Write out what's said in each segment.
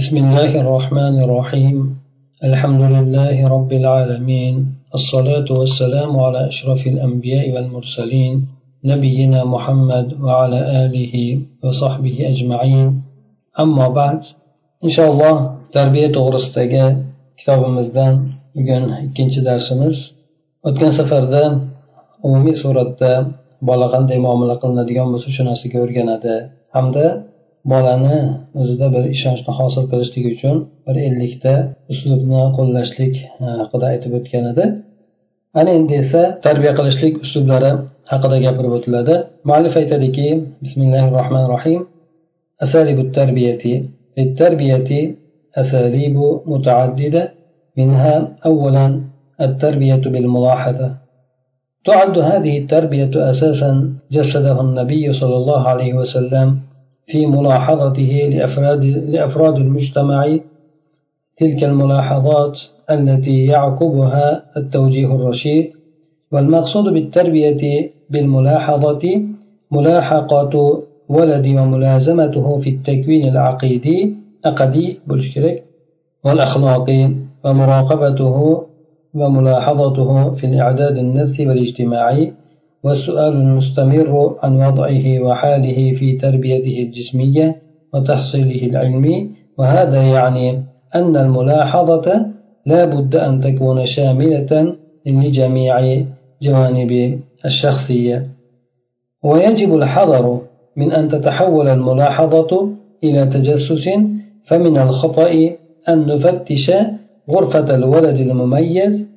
بسم الله الرحمن الرحيم الحمد لله رب العالمين الصلاة والسلام على أشرف الأنبياء والمرسلين نبينا محمد وعلى آله وصحبه أجمعين أما بعد إن شاء الله تربية to'g'risidagi kitobimizdan bugun ikkinchi darsimiz o'tgan safarda umumiy suratda bola qanday muomala qilinadigan bo'lsa shu narsaga o'rganadi hamda bolani o'zida bir ishonchni hosil qilishlik uchun bir ellikta uslubni qo'llashlik e, haqida aytib o'tgan edi ana endi esa tarbiya qilishlik uslublari haqida gapirib o'tiladi muallif aytadiki bismillahi rohmanir rohim أساليب التربية للتربية أساليب متعددة منها أولا التربية بالملاحظة تعد هذه التربية أساسا جسده النبي صلى الله عليه وسلم في ملاحظته لأفراد, لأفراد المجتمع تلك الملاحظات التي يعقبها التوجيه الرشيد والمقصود بالتربية بالملاحظة ملاحقة ولد وملازمته في التكوين العقيدي أقدي بلشكرك والأخلاقي ومراقبته وملاحظته في الإعداد النفسي والاجتماعي والسؤال المستمر عن وضعه وحاله في تربيته الجسمية وتحصيله العلمي وهذا يعني أن الملاحظة لا بد أن تكون شاملة لجميع جوانب الشخصية. ويجب الحذر من أن تتحول الملاحظة إلى تجسس فمن الخطأ أن نفتش غرفة الولد المميز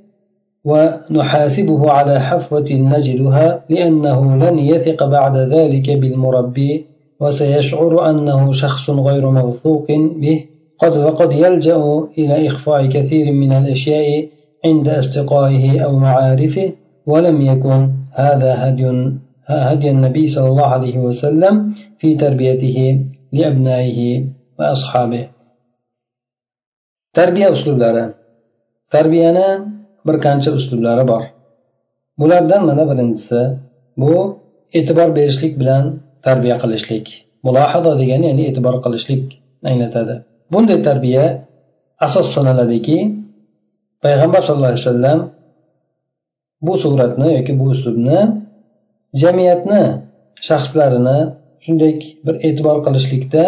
ونحاسبه على حفوة نجدها لأنه لن يثق بعد ذلك بالمربي وسيشعر أنه شخص غير موثوق به. قد وقد يلجأ إلى إخفاء كثير من الأشياء عند أصدقائه أو معارفه ولم يكن هذا هدي هدي النبي صلى الله عليه وسلم في تربيته لأبنائه وأصحابه. تربية أسلوب لنا تربية bir qancha uslublari bor. Bulardan mana birinchisi bu e'tibor berishlik bilan tarbiya qilishlik. Mulohada degani ya'ni e'tibor qilishlik anglatadi. Bunday tarbiya asos sanaladiki payg'ambar sallallohu alayhi vasallam bu suratni yoki bu uslubni jamiyatni shaxslarini shunday bir e'tibor qilishlikda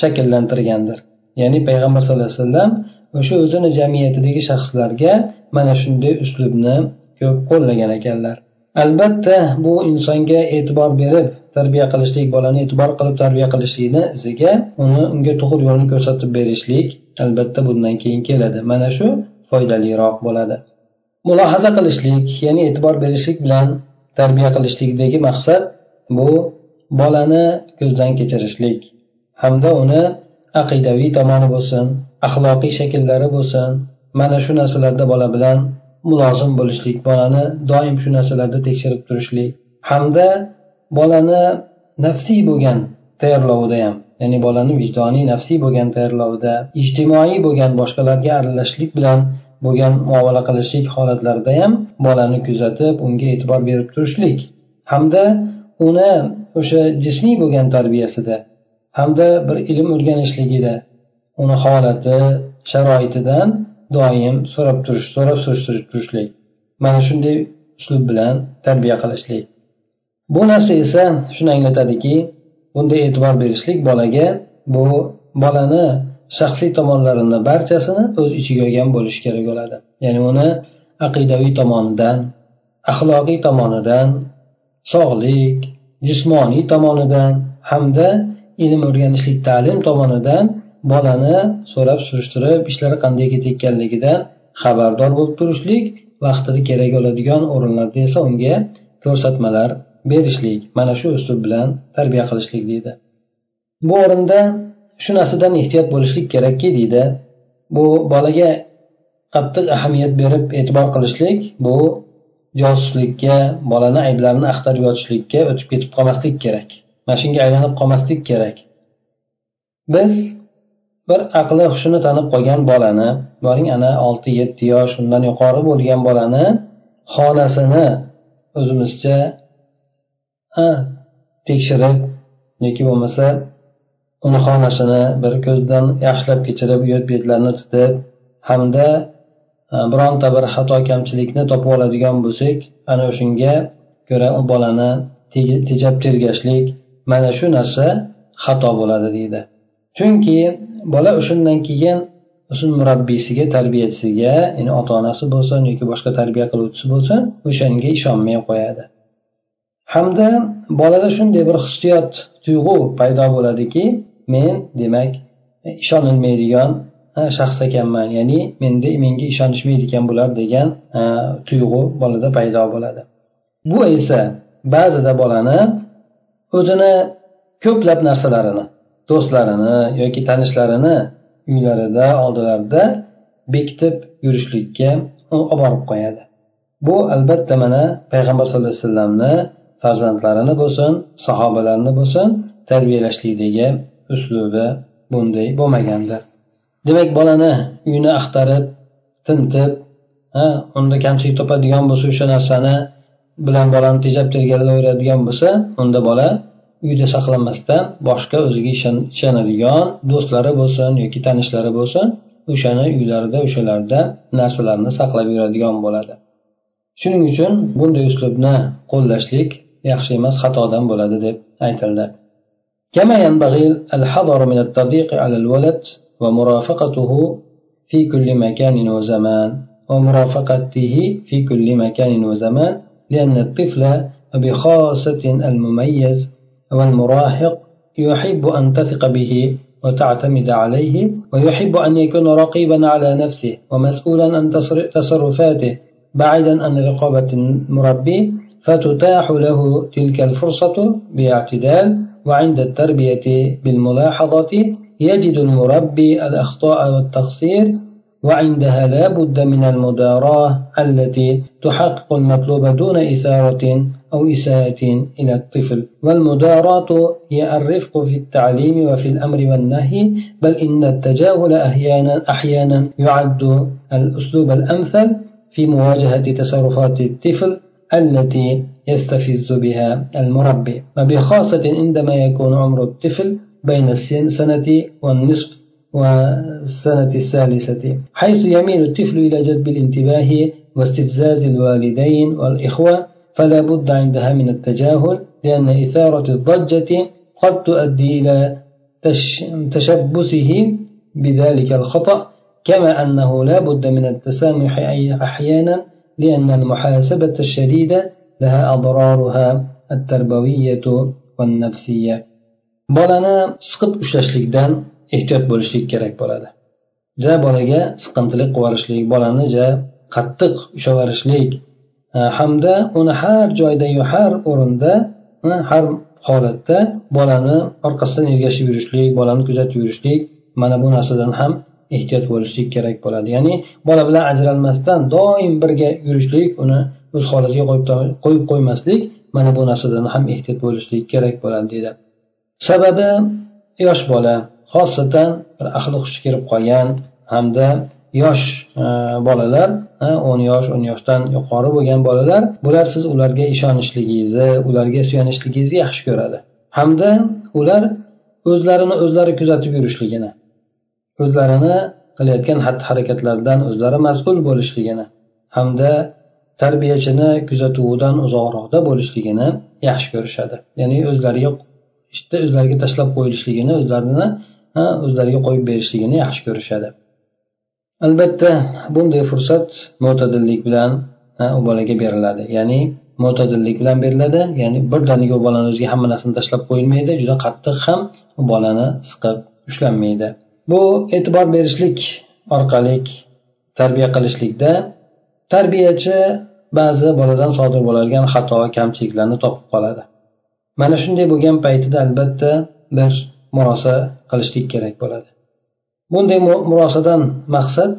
shakllantirgandir. Ya'ni payg'ambar sallallohu alayhi vasallam o'sha o'zini jamiyatidagi shaxslarga mana shunday uslubni ko'p qo'llagan ekanlar. Albatta bu insonga e'tibor berib tarbiya qilishlik bolani e'tibor qilib tarbiya qilishlikni iziga uni unga to'g'ri yo'lni ko'rsatib berishlik albatta bundan keyin keladi. Mana shu foydaliroq bo'ladi. Mulohaza qilishlik ya'ni e'tibor berishlik bilan tarbiya qilishlikdagi maqsad bu bolani ko'zdan kechirishlik hamda uni aqidaviy tomoni bo'lsin axloqiy shakllari bo'lsin mana shu narsalarda bola bilan mulozim bo'lishlik bolani doim shu narsalarda tekshirib turishlik hamda bolani nafsiy bo'lgan tayyorlovida ham ya'ni bolani vijdoniy nafsiy bo'lgan tayyorlovida ijtimoiy bo'lgan boshqalarga aralashishlik bilan bo'lgan muomala qilishlik holatlarida ham bolani kuzatib unga e'tibor berib turishlik hamda uni o'sha jismiy bo'lgan tarbiyasida hamda bir ilm o'rganishligida uni holati sharoitidan doim so'rab turish so'rab surishtirib turishlik mana shunday uslub bilan tarbiya qilishlik. Bu narsa esa shuni anglatadiki bunday e'tibor berishlik bolaga bu bolani shaxsiy tomonlarini barchasini o'z ichiga olgan bo'lishi kerak bo'ladi. Ya'ni uni aqidaviy tomonidan axloqiy tomonidan sog'lik jismoniy tomonidan hamda ilm o'rganishlik ta'lim tomonidan bolani so'rab surishtirib ishlari qanday ketayotganligidan xabardor bo'lib turishlik vaqtida kerak bo'ladigan o'rinlarda esa unga ko'rsatmalar berishlik mana shu uslub bilan tarbiya qilishlik deydi. Bu o'rinda shu narsadan ehtiyot bo'lishlik kerakki deydi. Bu bolaga qattiq ahamiyat berib e'tibor qilishlik bu josuslikka bolani ayblarini axtarib yotishlikka o'tib ketib qolmaslik kerak. Mana shunga aylanib qolmaslik kerak. Biz bir aqli hushini tanib qolgan bolani boring ana olti yetti yosh undan yuqori bo'lgan bolani xonasini o'zimizcha tekshirib yoki bo'lmasa uni xonasini bir ko'zdan yaxshilab kechirib uyat betlarini tutib hamda bironta bir xato kamchilikni topib oladigan bo'lsak ana shunga ko'ra u bolani tejab tergashlik mana shu narsa xato bo'ladi deydi. Chunki bola o'shandan keyin o'sha murabbiysiga tarbiyachisiga ya'ni ota onasi bo'lsin yoki boshqa tarbiya qiluvchisi bo'lsin o'shanga ishonmay qo'yadi. Hamda bolada shunday bir hissiyot tuyg'u paydo bo'ladiki men demak ishonilmaydigan shaxs ekanman ya'ni menda menga ishonishmaydi ekan bular degan tuyg'u bolada paydo bo'ladi. Bu esa ba'zida bolani o'zini ko'plab narsalarini do'stlarini yoki tanishlarini uylarida oldilarida bekitib yurishlikka olib borib qo'yadi. Bu albatta mana payg'ambar sallallohu alayhi vasallamni farzandlarini bo'lsin sahobalarni bo'lsin tarbiyalashlikdagi uslubi bunday bo'lmagandir. Demak bolani uyini axtarib tintib ha unda kamchilik topadigan bo'lsa o'sha narsani bilan bolani tejab tergalaveradigan bo'lsa unda bola uyda saqlamasdan boshqa o'ziga ishonadigan do'stlari bo'lsin yoki tanishlari bo'lsin o'shani uylarida o'shalarda narsalarni saqlab yuradigan bo'ladi shuning uchun bunday uslubni qo'llashlik yaxshi emas xatodan bo'ladi deb aytildi كما ينبغي الحذر من التضييق على الولد ومرافقته في كل مكان وزمان ومرافقته في كل مكان وزمان لأن الطفل بخاصة المميز والمراهق يحب أن تثق به وتعتمد عليه ويحب أن يكون رقيبا على نفسه ومسؤولا عن تصرفاته بعيدا عن رقابة المربي فتتاح له تلك الفرصة باعتدال وعند التربية بالملاحظة يجد المربي الأخطاء والتقصير وعندها لا بد من المداراة التي تحقق المطلوب دون إثارة أو إساءة إلى الطفل. والمداراة هي الرفق في التعليم وفي الأمر والنهي بل إن التجاهل أحيانا, أحيانا يعد الأسلوب الأمثل في مواجهة تصرفات الطفل التي يستفز بها المربي. وبخاصة عندما يكون عمر الطفل بين السنة والنصف والسنة الثالثة حيث يميل الطفل إلى جذب الانتباه واستفزاز الوالدين والإخوة فلا بد عندها من التجاهل لأن إثارة الضجة قد تؤدي إلى تشبثه بذلك الخطأ كما أنه لا بد من التسامح أحيانا لأن المحاسبة الشديدة لها أضرارها التربوية والنفسية. bolani siqib ushlashlikdan ehtiyot bo'lishlik kerak bo'ladi. Ja bolaga siqintilik bolani ja qattiq ushlab yuborishlik e, Э, hamda uni har joyda har o'rinda hm, har holatda bolani orqasidan ergashib yurishlik bolani kuzatib yurishlik mana bu narsadan ham ehtiyot bo'lishlik kerak bo'ladi. Ya'ni bola bilan ajralmasdan doim birga yurishlik uni o'z holatiga qo'yib qo'ymaslik mana bu narsadan ham ehtiyot bo'lishlik kerak bo'ladi deydi. Sababi yosh bola xosatan bir ahli hushi kirib qolgan hamda yosh e, bolalar o'n yosh o'n yoshdan yuqori bo'lgan bolalar bular siz ularga ishonishligingizni ularga suyanishligingizni yaxshi ko'radi. Hamda ular o'zlarini o'zlari kuzatib yurishligini o'zlarini qilayotgan xatti harakatlaridan o'zlari mas'ul bo'lishligini hamda tarbiyachini kuzatuvidan uzoqroqda bo'lishligini yaxshi ko'rishadi. Ya'ni o'zlariga ishni o'zlariga tashlab qo'yilishligini o'zlarini o'zlariga qo'yib berishligini yaxshi ko'rishadi. Albatta bunday fursat mo'tadillik bilan u bolaga beriladi. Ya'ni mo'tadillik bilan beriladi ya'ni birdaniga u bolani o'ziga hamma narsani tashlab qo'yilmaydi juda qattiq ham u bolani siqib ushlanmaydi. Bu e'tibor berishlik orqali tarbiya qilishlikda tarbiyachi ba'zi boladan sodir bo'ladigan xato kamchiliklarni topib qoladi. Mana shunday bo'lgan paytida albatta bir murosa qilishlik kerak bo'ladi. Bunday murosadan maqsad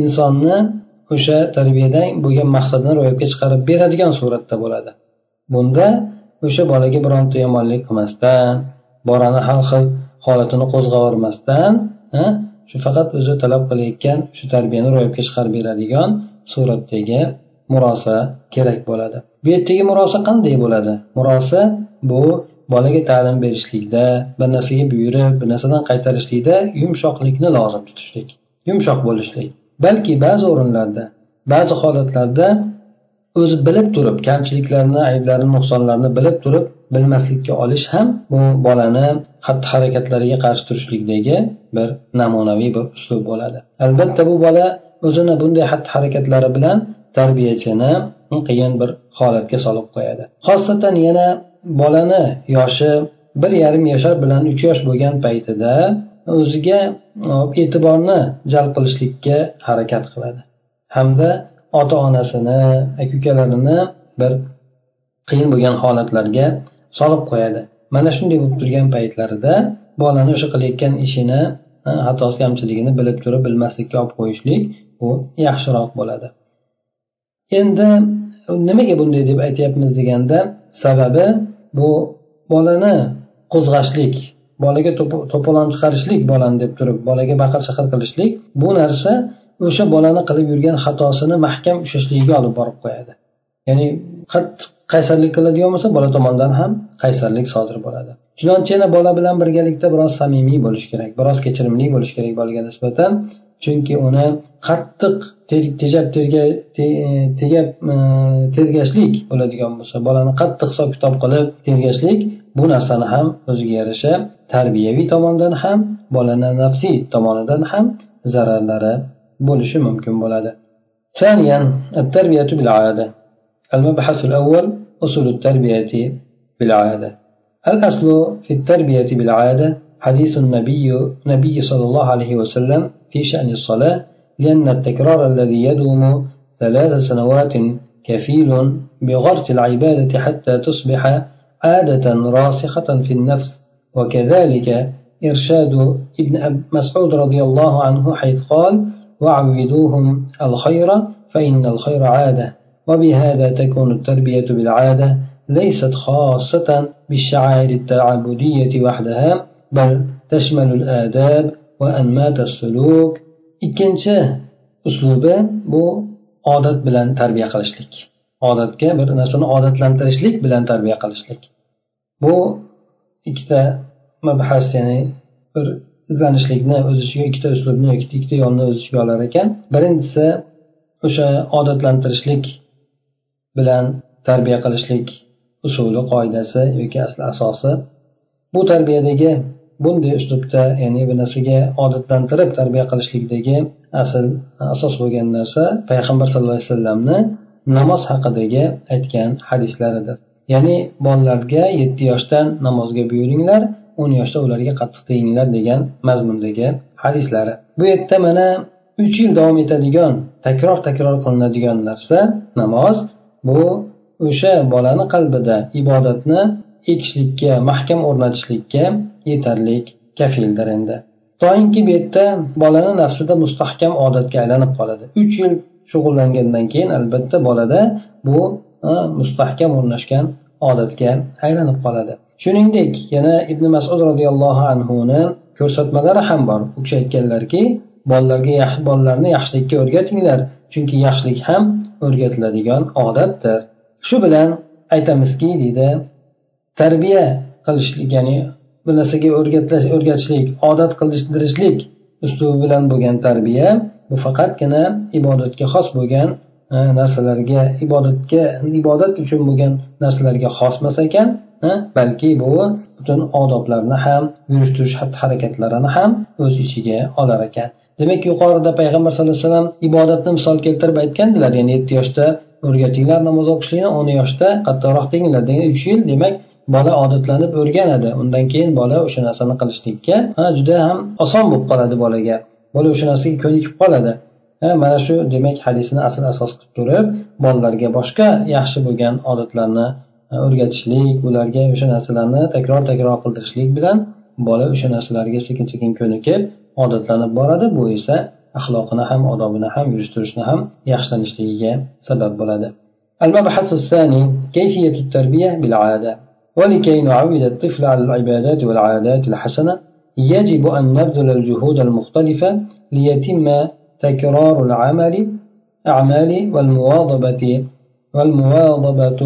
insonni o'sha tarbiyadan bo'lgan maqsadini ro'yobga chiqarib beradigan suratda bo'ladi. Bunda o'sha bolaga bironta yomonlik qilmasdan bolani har xil holatini qo'zg'avormasdan shu faqat o'zi talab qilayotgan shu tarbiyani ro'yobga chiqarib beradigan suratdagi murosa kerak bo'ladi. Bu yerdagi murosa qanday bo'ladi? Murosa bu bolaga ta'lim berishlikda bir narsaga buyurib bir narsadan qaytarishlikda yumshoqlikni lozim tutishlik yumshoq bo'lishlik. Balki ba'zi o'rinlarda ba'zi holatlarda o'zi bilib turib kamchiliklarni ayblarini nuqsonlarini bilib turib bilmaslikka olish ham bu bolani xatti harakatlariga qarshi turishlikdagi bir namunaviy bir uslub bo'ladi. Albatta bu bola o'zini bunday xatti harakatlari bilan tarbiyachini qiyin bir holatga solib qo'yadi. Xosatan yana bolani yoshi bir yarim yashar bilan uch yosh bo'lgan paytida o'ziga e, e'tiborni jalb qilishlikka harakat qiladi. Hamda ota onasini aka ukalarini bir qiyin bo'lgan holatlarga solib qo'yadi. Mana shunday bo'lib turgan paytlarida bolani o'sha qilayotgan ishini e, xatosi kamchiligini bilib turib bilmaslikka olib qo'yishlik bu yaxshiroq bo'ladi. Endi nimaga bunday deb aytyapmiz deganda sababi bu bolani qo'zg'ashlik bolaga to'polon chiqarishlik bolani deb turib bolaga baqir chaqir qilishlik bu narsa o'sha bolani qilib yurgan xatosini mahkam ushlashligiga olib borib qo'yadi. Ya'ni qattiq qaysarlik qiladigan bo'lsa bola tomonidan ham qaysarlik sodir bo'ladi. Chunonchi yana bola bilan birgalikda biroz samimiy bo'lish kerak biroz kechirimli bo'lish kerak bolaga nisbatan. chunki uni qattiq tejab tegab e, tergashlik bo'ladigan bo'lsa bolani qattiq hisob kitob qilib tergashlik bu narsani ham o'ziga yarasha tarbiyaviy tomondan ham bolani nafsiy tomonidan ham zararlari bo'lishi mumkin bo'ladi ثانيا التربية بالعادة المبحث الأول أصول التربية بالعادة الأصل في التربية بالعادة حديث النبي نبي صلى الله عليه وسلم في شأن الصلاة لأن التكرار الذي يدوم ثلاث سنوات كفيل بغرس العبادة حتى تصبح عادة راسخة في النفس. وكذلك إرشاد ابن مسعود رضي الله عنه حيث قال وعودوهم الخير فإن الخير عادة وبهذا تكون التربية بالعادة ليست خاصة بالشعائر التعبدية وحدها بل تشمل الآداب va ikkinchi uslubi bu odat bilan tarbiya qilishlik. Odatga bir narsani odatlantirishlik bilan tarbiya qilishlik. Bu ikkita mabhas ya'ni bir izlanishlikni o'z ichiga ikkita uslubni yoki ikkita yo'lni o'z ichiga olar ekan. Birinchisi o'sha odatlantirishlik bilan tarbiya qilishlik usuli qoidasi yoki asli asosi. Bu tarbiyadagi bunday uslubda ya'ni bir narsaga odatlantirib tarbiya qilishlikdagi asl asos bo'lgan narsa payg'ambar sallallohu alayhi vasallamni namoz haqidagi aytgan hadislaridir. Ya'ni bolalarga yetti yoshdan namozga buyuringlar o'n yoshda ularga qattiq teginglar degan mazmundagi hadislari. Bu yerda mana uch yil davom etadigan takror takror qilinadigan narsa namoz. Bu o'sha bolani qalbida ibodatni ekishlikka mahkam o'rnatishlikka yetarlik kafildir endi. Toinki bu yerda bolani nafsida mustahkam odatga aylanib qoladi. Uch yil shug'ullangandan keyin albatta bolada bu mustahkam o'rnashgan odatga aylanib qoladi. Shuningdek yana ibn masud roziyallohu anhuni ko'rsatmalari ham bor. U kishi aytganlarki bolalarga yaxshi bolalarni yaxshilikka o'rgatinglar chunki yaxshilik ham o'rgatiladigan odatdir. Shu bilan aytamizki deydi tarbiya qilishlik ya'ni bir narsaga o'rgatishlik odat qildirishlik uslubi bilan bo'lgan tarbiya bu faqatgina ibodatga xos bo'lgan narsalarga ibodatga ibodat uchun bo'lgan narsalarga xos emas ekan balki bu butun odoblarni ham yurish turish xatti harakatlarini ham o'z ichiga olar ekan. Demak yuqorida payg'ambar sallallohu alayhi vasallam ibodatni misol keltirib aytgandilar ya'ni yetti yoshda o'rgatinglar namoz o'qishlikni o'n yoshda qattiqroq teginglar degan uch yil demak bola odatlanib o'rganadi undan keyin bola o'sha narsani qilishlikka juda ham oson bo'lib qoladi bolaga bola o'sha narsaga ko'nikib qoladi mana shu demak hadisni asl asos qilib turib bolalarga boshqa yaxshi bo'lgan odatlarni o'rgatishlik ularga o'sha narsalarni takror takror qildirishlik bilan bola o'sha narsalarga sekin sekin ko'nikib odatlanib boradi bu esa axloqini ham odobini ham yurish turishni ham yaxshilashligiga sabab bo'ladi المبحث الثاني كيفية التربية بالعادة ولكي نعود الطفل على العبادات والعادات الحسنة يجب أن نبذل الجهود المختلفة ليتم تكرار العمل أعمال والمواظبة والمواظبة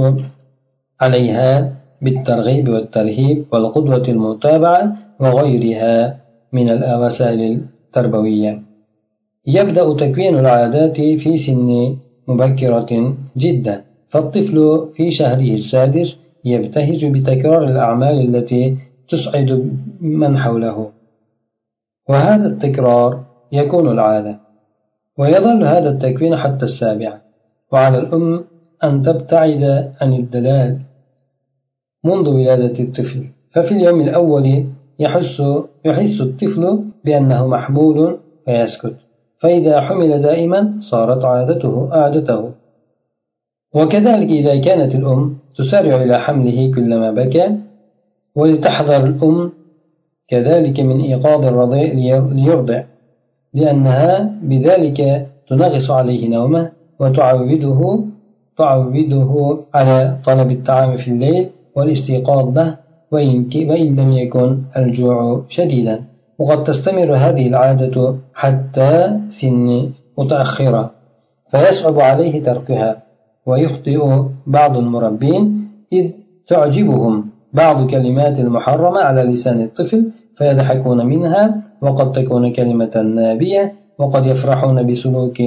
عليها بالترغيب والترهيب والقدوة المتابعة وغيرها من الوسائل التربوية. يبدأ تكوين العادات في سن مبكرة جدا فالطفل في شهره السادس يبتهج بتكرار الأعمال التي تسعد من حوله. وهذا التكرار يكون العادة ويظل هذا التكوين حتى السابعة وعلى الأم أن تبتعد عن الدلال منذ ولادة الطفل. ففي اليوم الأول يحس يحس الطفل بأنه محمول فيسكت. فإذا حمل دائما صارت عادته عادته. وكذلك إذا كانت الأم تسارع إلى حمله كلما بكى ولتحذر الأم كذلك من إيقاظ الرضيع ليرضع لأنها بذلك تنغص عليه نومه وتعوده تعوده على طلب الطعام في الليل والاستيقاظ له وإن, وإن لم يكن الجوع شديدا. وقد تستمر هذه العادة حتى سن متأخرة فيصعب عليه تركها. ويخطئ بعض المربين إذ تعجبهم بعض كلمات المحرمة على لسان الطفل فيضحكون منها وقد تكون كلمة نابية وقد يفرحون بسلوك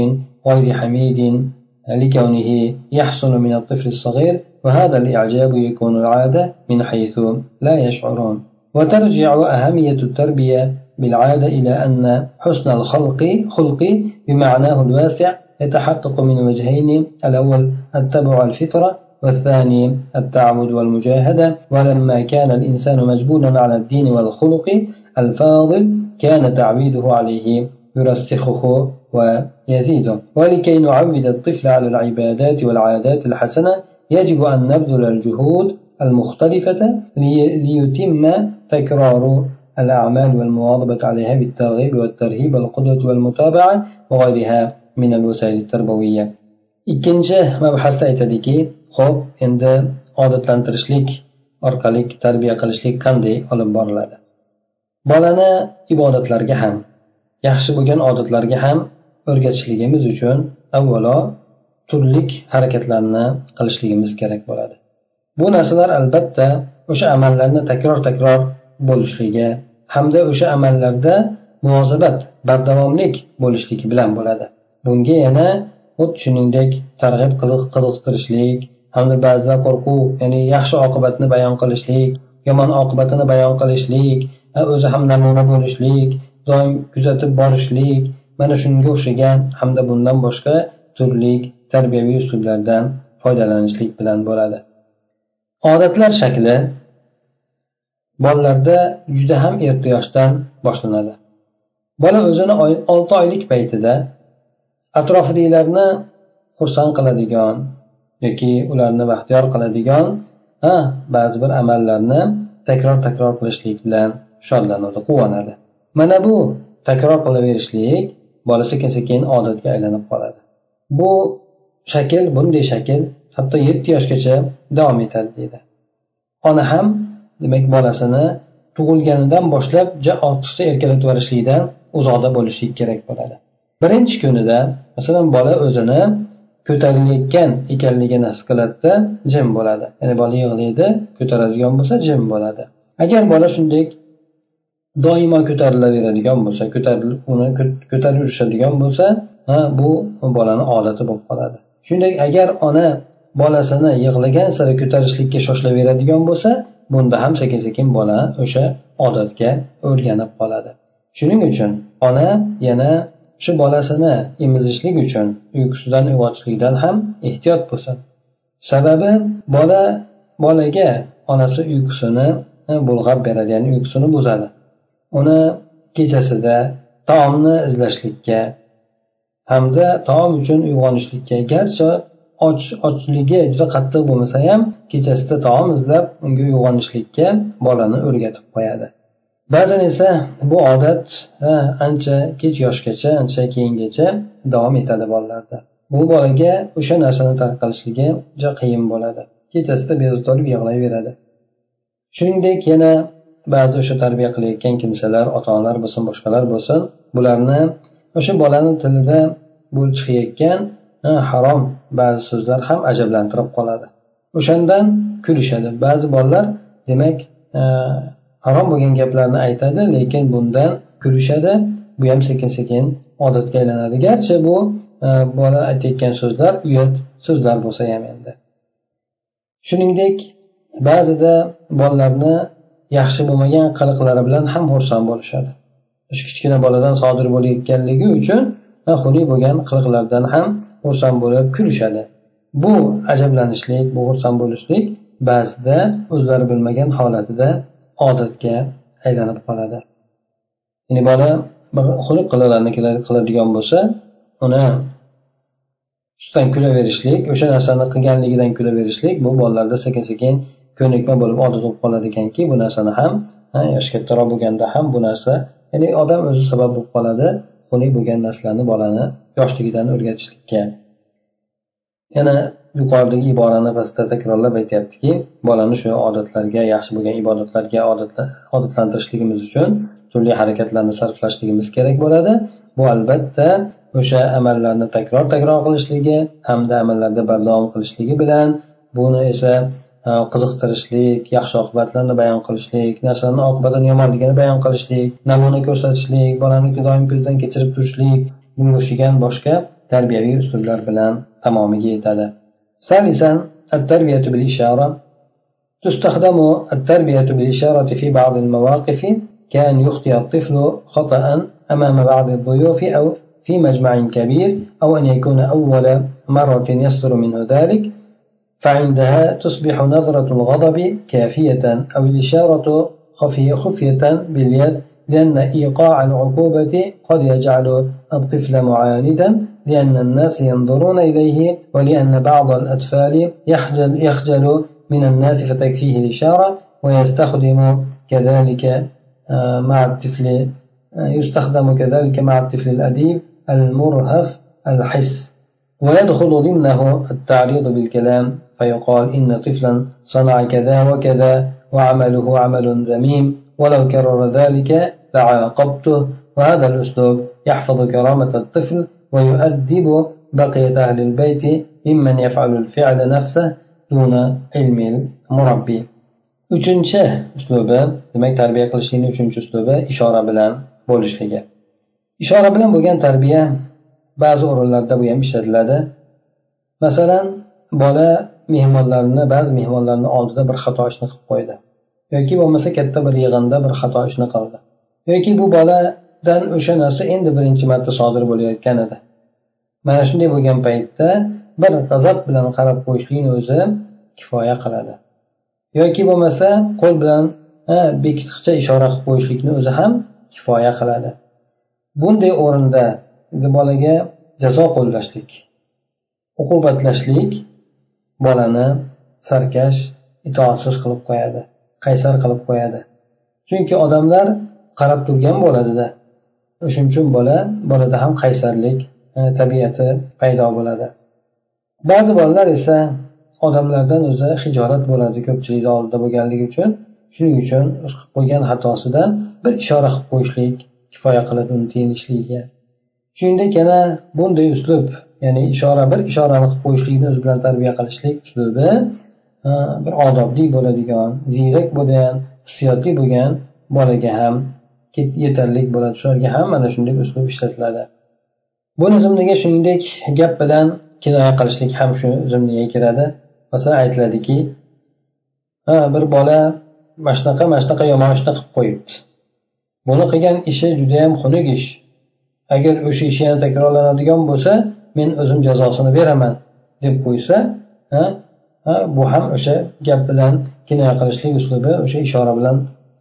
غير حميد لكونه يحصل من الطفل الصغير وهذا الإعجاب يكون العادة من حيث لا يشعرون. وترجع أهمية التربية بالعادة إلى أن حسن الخلق خلق بمعناه الواسع يتحقق من وجهين الأول التبع الفطرة والثاني التعبد والمجاهدة. ولما كان الإنسان مجبولا على الدين والخلق الفاضل كان تعويده عليه يرسخه ويزيده. ولكي نعود الطفل على العبادات والعادات الحسنة يجب أن نبذل الجهود المختلفة ليتم تكرار الأعمال والمواظبة عليها بالترغيب والترهيب والقدوة والمتابعة وغيرها. Ikkinchi mabhasda aytadiki ho'p endi odatlantirishlik orqali tarbiya qilishlik qanday olib boriladi? Bolani ibodatlarga ham yaxshi bo'lgan odatlarga ham o'rgatishligimiz uchun avvalo turli harakatlarni qilishligimiz kerak bo'ladi. Bu narsalar albatta o'sha amallarni takror takror bo'lishligi hamda o'sha amallarda munosabat bardavomlik bo'lishligi bilan bo'ladi. Bunga yana xuddi shuningdek targ'ib qiziqtirishlik hamda ba'zida qo'rquv ya'ni yaxshi oqibatni bayon qilishlik yomon oqibatini bayon qilishlik o'zi ham namuna bo'lishlik doim kuzatib borishlik mana shunga o'xshagan hamda bundan boshqa turli tarbiyaviy uslublardan foydalanishlik bilan bo'ladi. Odatlar shakli bolalarda juda ham erta yoshdan boshlanadi. Bola o'zini olti oylik paytida atrofidagilarni xursand qiladigan yoki ularni baxtiyor qiladigan ha ba'zi bir amallarni takror takror qilishlik bilan shodlanadi quvonadi. Mana bu takror qilaverishlik bola sekin sekin odatga aylanib qoladi. Bu shakl bunday shakl hatto yetti yoshgacha davom etadi deydi. Ona ham demak bolasini tug'ilganidan boshlab ortiqcha erkalatib yuborishlikdan uzoqda bo'lishlik kerak bo'ladi. Birinchi kunida masalan bola o'zini ko'tarilayotgan ekanligini his qiladida jim bo'ladi. Ya'ni bola yig'laydi ko'taradigan bo'lsa jim bo'ladi. Agar bola shunday doimo ko'tarilaveradigan bo'lsa ko'tarilib uni ko'tarib yurishadigan bo'lsa ha bu bolani odati bo'lib qoladi. Shuningdek agar ona bolasini yig'lagan sari ko'tarishlikka shoshilaveradigan bo'lsa bunda ham sekin sekin bola o'sha odatga o'rganib qoladi. Shuning uchun ona yana shu bolasini emizishlik uchun uyqusidan uyg'otishlikdan ham ehtiyot bo'lsin. Sababi bola bolaga onasi uyqusini bulg'ab beradi ya'ni uyqusini buzadi. Uni kechasida taomni izlashlikka hamda taom uchun uyg'onishlikka garchi och ochligi juda qattiq bo'lmasa ham kechasida taom izlab unga uyg'onishlikka bolani o'rgatib qo'yadi. Ba'zan esa bu odat ancha kech yoshgacha ancha keyingacha davom etadi bolalarda. Bu bolaga o'sha narsani tark qilishligi juda qiyin bo'ladi. Kechasida bezovta bo'lib yig'layveradi. Shuningdek yana ba'zi o'sha tarbiya qilayotgan kimsalar ota onalar bo'lsin boshqalar bo'lsin bularni o'sha bolani tilida bu chiqayotgan harom ba'zi so'zlar ham ajablantirib qoladi. O'shandan kulishadi. Ba'zi bolalar demak e, harom bo'lgan gaplarni aytadi lekin bundan kulishadi. Bu ham sekin sekin odatga aylanadi. Garchi bu e, bola aytayotgan so'zlar uyat so'zlar bo'lsa ham endi. Shuningdek ba'zida bolalarni yaxshi bo'lmagan qiliqlari bilan ham xursand bo'lishadi. Shu kichkina boladan sodir bo'layotganligi uchun xunuk bo'lgan qiliqlardan ham xursand bo'lib kulishadi. Bu ajablanishlik bu xursand bo'lishlik ba'zida o'zlari bilmagan holatida odatga aylanib qoladi. Ya'ni bola bir xulq qiliqlarni qiladigan bo'lsa uni ustidan kulaverishlik o'sha narsani qilganligidan kulaverishlik bu bolalarda sekin sekin ko'nikma bo'lib odat bo'lib qoladi ekanki bu narsani ham yoshi kattaroq bo'lganda ham bu narsa ya'ni odam o'zi sabab bo'lib qoladi xunuk bo'lgan narsalarni bolani yoshligidan o'rgatishlikka. Yana yuqoridagi iborani pastda takrorlab aytyaptiki bolani shu odatlarga yaxshi bo'lgan ibodatlarga odatlantirishligimiz uchun turli harakatlarni sarflashligimiz kerak bo'ladi. Bu albatta o'sha amallarni takror takror qilishligi hamda amallarda bardavom qilishligi bilan buni esa e, qiziqtirishlik yaxshi oqibatlarni bayon qilishlik narsalarni oqibatini yomonligini bayon qilishlik namuna ko'rsatishlik bolani doim ko'zdan kechirib turishlik bunga boshqa tarbiyaviy uslublar bilan tamomiga yetadi. ثالثا التربية بالإشارة. تستخدم التربية بالإشارة في بعض المواقف كأن يخطئ الطفل خطأ أمام بعض الضيوف أو في مجمع كبير أو أن يكون أول مرة يصدر منه ذلك. فعندها تصبح نظرة الغضب كافية أو الإشارة خفية خفية باليد لأن إيقاع العقوبة قد يجعل الطفل معاندا. لأن الناس ينظرون إليه ولأن بعض الأطفال يخجل, يخجل من الناس فتكفيه الإشارة ويستخدم كذلك آه، مع الطفل آه، يستخدم كذلك مع الطفل الأديب المرهف الحس. ويدخل ضمنه التعريض بالكلام فيقال إن طفلا صنع كذا وكذا وعمله عمل ذميم ولو كرر ذلك لعاقبته. وهذا الأسلوب يحفظ كرامة الطفل ويؤدب بقية أهل البيت ممن يفعل الفعل نفسه دون علم المربي uchinchi uslubi demak tarbiya qilishlikni uchinchi uslubi ishora bilan bo'lishligi ishora bilan bo'lgan tarbiya ba'zi o'rinlarda bu ham ishlatiladi masalan bola mehmonlarni ba'zi mehmonlarni oldida bir xato ishni qilib qo'ydi yoki bo'lmasa katta bir yig'inda bir xato ishni qildi yoki bu dan o'sha narsa endi birinchi marta sodir bo'layotgan edi. Mana shunday bo'lgan paytda bir g'azab bilan qarab qo'yishlikni o'zi kifoya qiladi. Yoki bo'lmasa qo'l bilan bekitqicha ishora qilib qo'yishlikni o'zi ham kifoya qiladi. Bunday o'rinda bolaga jazo qo'llashlik uqubatlashlik bolani sarkash itoatsiz qilib qo'yadi qaysar qilib qo'yadi. Chunki odamlar qarab turgan bo'ladida. O'shaning uchun bola bolada ham qaysarlik e, tabiati paydo bo'ladi. Ba'zi bolalar esa odamlardan o'zi hijolat bo'ladi ko'pchilikni oldida bo'lganligi uchun. Shuning uchun qilib qo'ygan xatosidan bir ishora qilib qo'yishlik kifoya qiladi uni tiyinishligiga. Shuningdek yana bunday uslub ya'ni ishora bir ishorani qilib qo'yishlikni o'zi bilan tarbiya qilishlik uslubi e, bir odobli bo'ladigan ziyrak bo'lgan hissiyotli bo'lgan bolaga ham yetarli bo'ladi. Shularga ham mana shunday uslub ishlatiladi. Bu zimniga shuningdek gap bilan kinoya qilishlik ham shu zimniga kiradi. Masalan aytiladiki ha bir bola mana shunaqa mana shunaqa yomon ishni qilib qo'yibdi. Buni qilgan ishi judayam xunuk ish. Agar o'sha ish yana takrorlanadigan bo'lsa men o'zim jazosini beraman deb qo'ysa ha, bu ham o'sha gap bilan kinoya qilishlik uslubi o'sha ishora bilan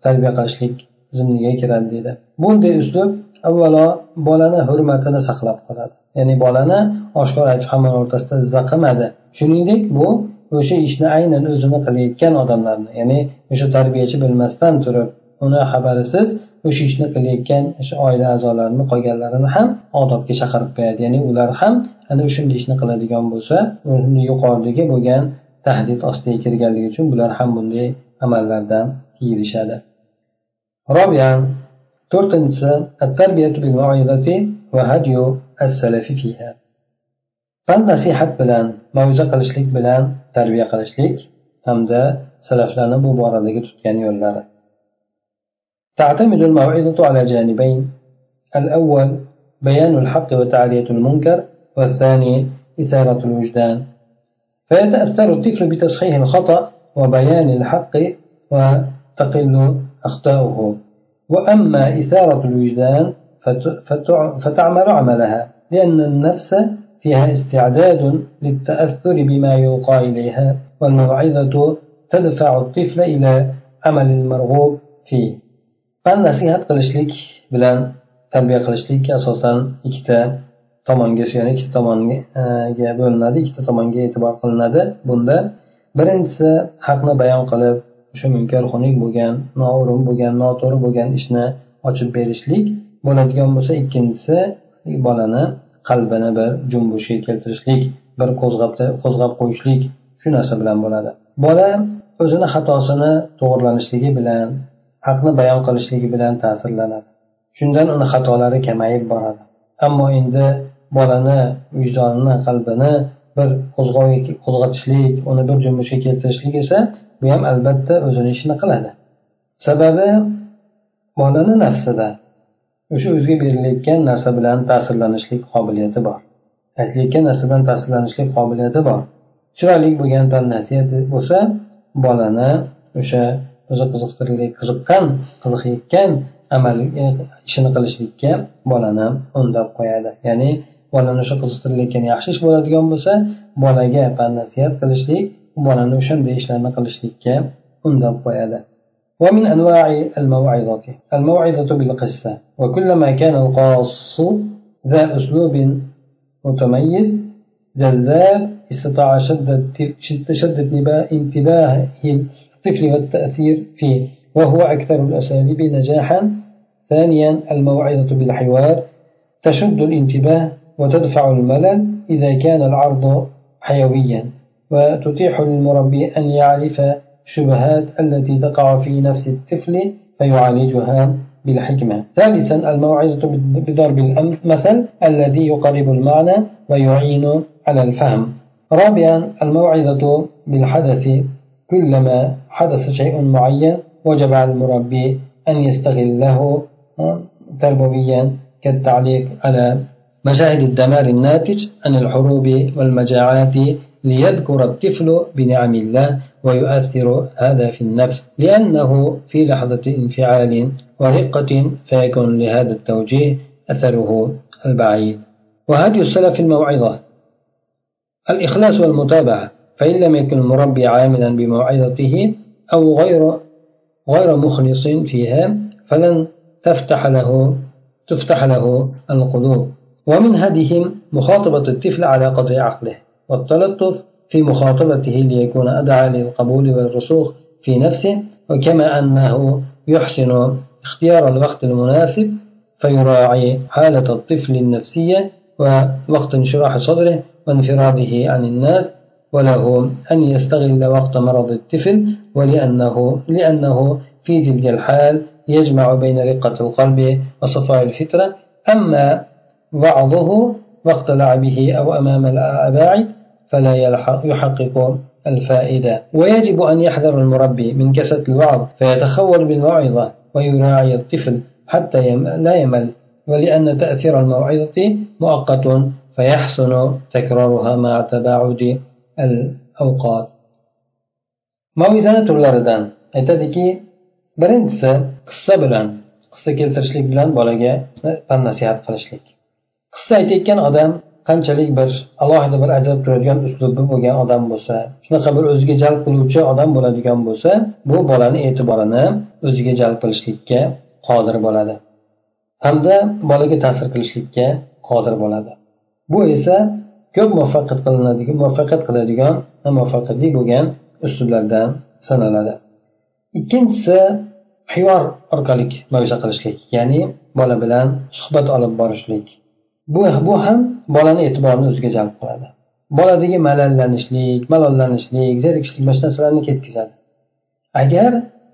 tarbiya qilishlik zimniga kiradi deydi. Bunday uslub avvalo bolani hurmatini saqlab qoladi. Ya'ni bolani oshkor aytib hamma o'rtasida izza qilmadi shuningdek bu o'sha ishni aynan o'zini qilayotgan odamlarni ya'ni o'sha tarbiyachi bilmasdan turib uni xabarisiz o'sha ishni qilayotgan o'sha oila a'zolarini qolganlarini ham odobga chaqirib qo'yadi. Ya'ni ular ham ana o'shanday ishni qiladigan bo'lsa yuqoridagi bo'lgan tahdid ostiga kirganligi uchun bular ham bunday amallardan tiyilishadi. رابعا تورتنس التربية بالموعظة وهديو السلف فيها. فالنصيحة بلان موعظة قلشليك بلان تربية قلشليك هم ده سلف لنا ببارة تتكني يولار تعتمد الموعظة على جانبين. الأول بيان الحق وتعالية المنكر والثاني إثارة الوجدان. فيتأثر الطفل بتصحيح الخطأ وبيان الحق وتقل أخطاؤه وأما إثارة الوجدان فتعمل عملها لأن النفس فيها استعداد للتأثر بما يلقى إليها والموعظة تدفع الطفل إلى عمل المرغوب فيه. من نصيحة قلشلك بلان تربية قلشلك أساسا اكتاب tomonga suyanib ikkita tomonga bo'linadi ikkita tomonga e'tibor qilinadi bunda birinchisi haqni bayon qilib o'sha munkar xunuk bo'lgan noo'rin bo'lgan noto'g'ri bo'lgan ishni ochib berishlik bo'ladigan bo'lsa ikkinchisi bolani qalbini bir junbushga keltirishlik bir qo'zg'ab qo'zg'ab qo'yishlik shu narsa bilan bo'ladi. Bola o'zini xatosini to'g'irlanishligi bilan haqni bayon qilishligi bilan ta'sirlanadi. Shundan uni xatolari kamayib boradi. Ammo endi bolani vijdonini qalbini bir qo'zg'atishlik uni bir junbushga keltirishlik esa bu ham albatta o'zini ishini qiladi. Sababi bolani nafsida. O'sha o'ziga berilayotgan narsa bilan ta'sirlanishlik qobiliyati bor. Aytilayotgan narsa bilan ta'sirlanishlik qobiliyati bor. Chiroyli bo'lgan nasihat bo'lsa bolani o'sha o'zi qiziqtirgan qiziqqan qiziqayotgan amal e, ishini qilishlikka bolani undab qo'yadi. Ya'ni bolani o'sha qiziqtirilayotgan yaxshi ish bo'ladigan bo'lsa bolaga pan nasihat qilishlik bolani o'shanday ishlarni qilishlikka undab qo'yadi. ومن أنواع الموعظة الموعظة بالقصة وكلما كان القاص ذا أسلوب متميز جذاب استطاع شد شد انتباه الطفل والتأثير فيه وهو أكثر الأساليب نجاحا ثانيا الموعظة بالحوار تشد الانتباه وتدفع الملل إذا كان العرض حيويا وتتيح للمربي أن يعرف الشبهات التي تقع في نفس الطفل فيعالجها بالحكمة. ثالثا الموعظة بضرب المثل الذي يقرب المعنى ويعين على الفهم. رابعا الموعظة بالحدث. كلما حدث شيء معين وجب على المربي أن يستغله تربويا كالتعليق على مشاهد الدمار الناتج عن الحروب والمجاعات ليذكر الطفل بنعم الله ويؤثر هذا في النفس لأنه في لحظة انفعال ورقة فيكون لهذا التوجيه أثره البعيد. وهدي السلف الموعظة. الإخلاص والمتابعة. فإن لم يكن المربي عاملا بموعظته أو غير غير مخلص فيها فلن تفتح له تفتح له القلوب. ومن هديهم مخاطبة الطفل على قدر عقله. والتلطف في مخاطبته ليكون أدعى للقبول والرسوخ في نفسه وكما أنه يحسن اختيار الوقت المناسب فيراعي حالة الطفل النفسية ووقت انشراح صدره وانفراده عن الناس وله أن يستغل وقت مرض الطفل ولأنه لأنه في تلك الحال يجمع بين رقة القلب وصفاء الفطرة أما بعضه وقت لعبه أو أمام الأباعد فلا يحقق الفائدة. ويجب أن يحذر المربي من كسة الوعظ فيتخول بالموعظة ويراعي الطفل حتى لا يمل. ولأن تأثير الموعظة مؤقت فيحسن تكرارها مع تباعد الأوقات. mavizani turlaridan aytadiki birinchisi qissa bilan qissa keltirishlik bilan bolaga fan nasihat qilishlik qissa aytayotgan odam qanchalik bir alohida bir ajrab turadigan uslubi bo'lgan odam bo'lsa shunaqa bir o'ziga jalb qiluvchi odam bo'ladigan bo'lsa bu bolani e'tiborini o'ziga jalb qilishlikka qodir bo'ladi. Hamda bolaga ta'sir qilishlikka qodir bo'ladi. Bu esa ko'p muvaffaqiyat qilinadigan muvaffaqiyat qiladigan muvaffaqiyatli bo'lgan uslublardan sanaladi. Ikkinchisi hiyor orqali mavisha qilishlik ya'ni bola bilan suhbat olib borishlik. Bu bu ham bolani e'tiborini o'ziga jalb qiladi. Boladagi malallanishlik malollanishlik zerikishlik mana shu narsalarni ketkazadi agar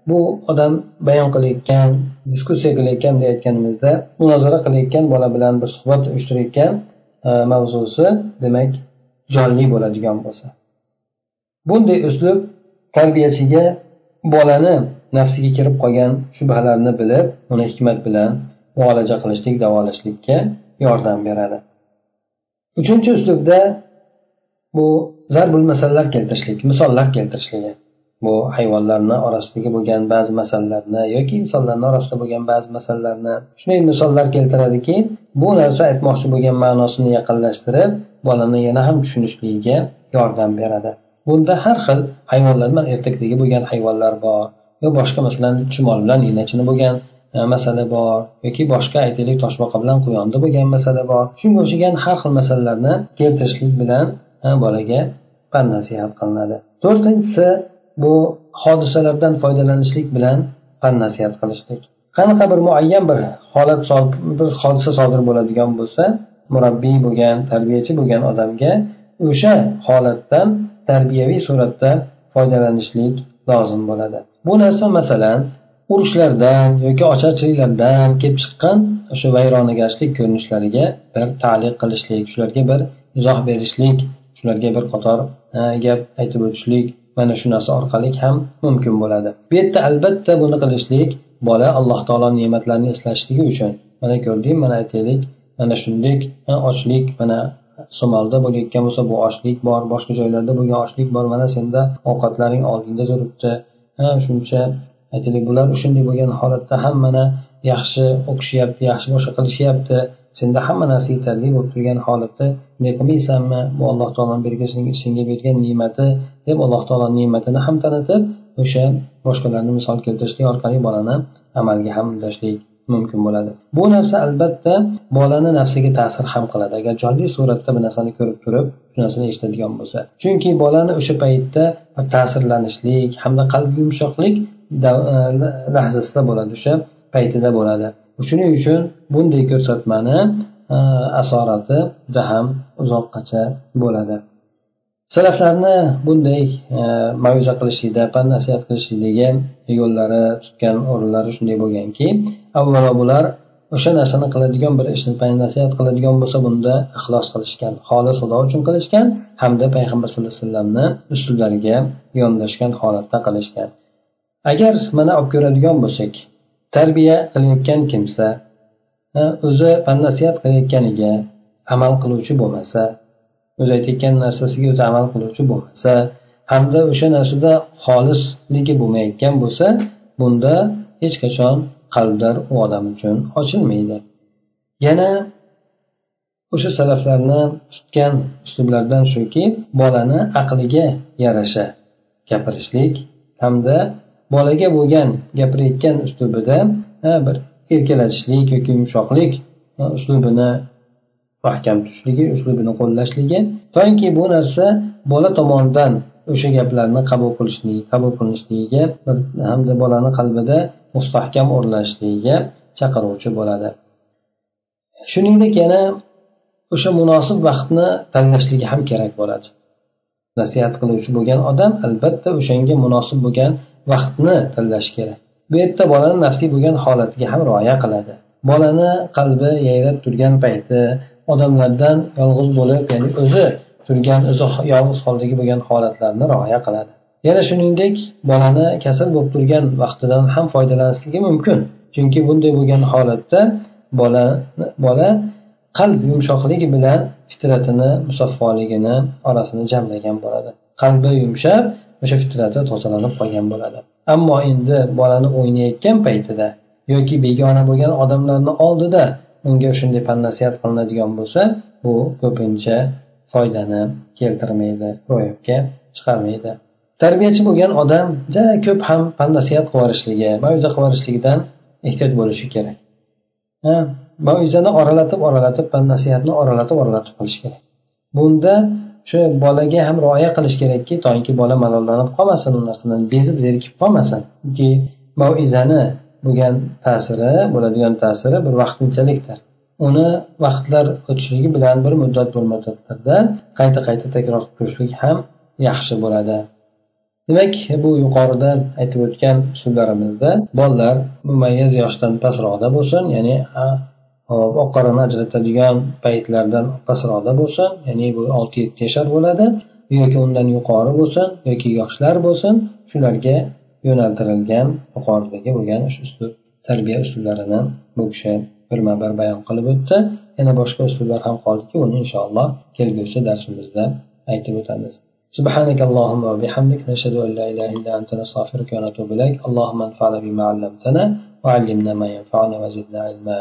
bu odam bayon qilayotgan diskussiya qilayotgan deyayotganimizda munozara qilayotgan bola bilan bir suhbat uyushtirayotgan e, mavzusi demak jonli bo'ladigan bo'lsa. Bunday uslub tarbiyachiga bolani nafsiga kirib qolgan shubhalarni bilib uni hikmat bilan muolaja qilishlik davolashlikka yordam beradi. Uchinchi uslubda bu zarbul masallar keltirishlik misollar keltirishligi bu hayvonlarni orasidagi bo'lgan ba'zi masalalarni yoki insonlarni orasida bo'lgan ba'zi masalalarni shunday misollar keltiradiki bu narsa aytmoqchi bo'lgan ma'nosini yaqinlashtirib bolani yana ham tushunishligiga yordam beradi. Bunda har xil hayvonlar bilan ertakdagi bo'lgan hayvonlar bor yo boshqa masalan chumol bilan inachini bo'lgan Э, masala bor. Yoki boshqa aytaylik toshbaqa bilan quyonni bo'lgan masala bor. Shunga o'xshagan har xil masalalarni keltirishlik bilan bolaga pand nasihat qilinadi. To'rtinchisi bu hodisalardan foydalanishlik bilan pand nasihat qilishlik. Qanaqa bir muayyan bir holat bir hodisa sodir bo'ladigan bo'lsa murabbiy bo'lgan tarbiyachi bo'lgan odamga o'sha holatdan tarbiyaviy suratda foydalanishlik lozim bo'ladi. Bu narsa masalan urushlardan yoki ocharchiliklardan kelib chiqqan o'sha vayronagarchilik ko'rinishlariga bir taliq qilishlik shularga bir izoh berishlik shularga bir qator e, gap aytib o'tishlik mana shu narsa orqali ham mumkin bo'ladi. Bu yerda albatta buni qilishlik bola alloh taolo ne'matlarini eslashligi uchun. Mana ko'rding mana aytaylik mana shunday e, ochlik mana somalda bo'layotgan bo'lsa bu ochlik bor boshqa joylarda bo'lgan ochlik bor mana senda ovqatlaring oldingda turibdi e, shuncha aytaylik bular shunday bo'lgan holatda ham mana yaxshi o'qishyapti yaxshi boshqa qilishyapti. Senda hamma narsa yetarli bo'lib turgan holatda bunday qilmaysanmi bu alloh taoloni bergan senga bergan ne'mati deb alloh taolo ne'matini ham tanitib o'sha boshqalarni misol keltirishlik orqali bolani amalga ham undashlik mumkin bo'ladi. Bu narsa albatta bolani nafsiga ta'sir ham qiladi. Agar jonli suratda bir narsani ko'rib turib shu narsani eshitadigan bo'lsa. Chunki bolani o'sha paytda ta'sirlanishlik hamda qalbi yumshoqlik E, lahzasida bo'ladi o'sha paytida bo'ladi. Shuning uchun bunday ko'rsatmani e, asorati juda ham uzoqqacha bo'ladi. Salaflarni bunday e, mavza qilishlikda pand nasihat qilishlikdagi yo'llari tutgan o'rinlari shunday bo'lganki avvalo bular o'sha narsani qiladigan bir ishni pan nasihat qiladigan bo'lsa bunda ixlos qilishgan xolis xudo uchun qilishgan hamda payg'ambar sallallohu alayhi vasallamni uslublariga yondashgan holatda qilishgan. Agar mana olib ko'radigan bo'lsak tarbiya qilayotgan kimsa o'zi nasihat qilayotganiga amal qiluvchi bo'lmasa o'zi aytayotgan narsasiga o'zi amal qiluvchi bo'lmasa hamda o'sha narsada xolisligi bo'lmayotgan bo'lsa bunda hech qachon qalblar u odam uchun ochilmaydi. Yana o'sha salaflarni tutgan uslublardan shuki bolani aqliga yarasha gapirishlik hamda bolaga bo'lgan gapirayotgan uslubida bir erkalatishlik yoki yumshoqlik uslubini mahkam tutishligi uslubini qo'llashligi. Toki bu narsa bola tomonidan o'sha gaplarni qabul qilishligi qabul qilinishligiga hamda bolani qalbida mustahkam o'rnashligiga chaqiruvchi bo'ladi. Shuningdek yana o'sha munosib vaqtni tanlashligi ham kerak bo'ladi. Nasihat qiluvchi bo'lgan odam albatta o'shanga munosib bo'lgan vaqtni tanlash kerak. Bu yerda bolani nafsiy bo'lgan holatiga ham rioya qiladi. Bolani qalbi yayrab turgan payti odamlardan yolg'iz bo'lib ya'ni o'zi turgan o'zi yolg'iz holdagi bo'lgan holatlarni rioya qiladi. Yana shuningdek bolani kasal bo'lib turgan vaqtidan ham foydalanishligi mumkin. Chunki bunday bo'lgan holatda bola bola qalb yumshoqligi bilan fitratini musaffoligini orasini jamlagan bo'ladi. Qalbi yumshab o'sha fitrati tozalanib qolgan bo'ladi. Ammo endi bolani o'ynayotgan paytida yoki begona bo'lgan odamlarni oldida unga shunday pan nasihat qilinadigan bo'lsa bu ko'pincha foydani keltirmaydi ro'yobga chiqarmaydi. Tarbiyachi bo'lgan odam juda ko'p ham pan nasihat qilib yuborishligi mavza qilib yuborishligidan ehtiyot bo'lishi kerak. Mavizani oralatib oralatib pan nasihatni oralatib oralatib qilish kerak. Bunda shu bolaga ham rioya qilish kerakki toinki bola malollanib qolmasin u narsadan bezib zerikib qolmasin. Chunki maizani bo'lgan ta'siri bo'ladigan ta'siri bir vaqtinchalikdir. Uni vaqtlar o'tishligi bilan bir muddat bir muddatlarda qayta qayta takror qilib ko'rishlik ham yaxshi bo'ladi. Demak bu yuqorida aytib o'tgan usullarimizda bolalar mumayyiz yoshdan pastroqda bo'lsin ya'ni oq qorani ajratadigan paytlardan pastroqda bo'lsin ya'ni bu olti yetti yashar bo'ladi yoki undan yuqori bo'lsin yoki yoshlar bo'lsin shularga yo'naltirilgan yuqoridagi bo'lgan shu uslub tarbiya uslublarini bu kishi birma bir bayon qilib o'tdi yana boshqa uslublar ham qoldiki uni inshaalloh kelgusi darsimizda aytib o'tamiz سبحانك اللهم وبحمدك نشهد أن لا إله إلا أنت نستغفرك ونتوب إليك اللهم انفعنا بما علمتنا وعلمنا ما ينفعنا وزدنا علما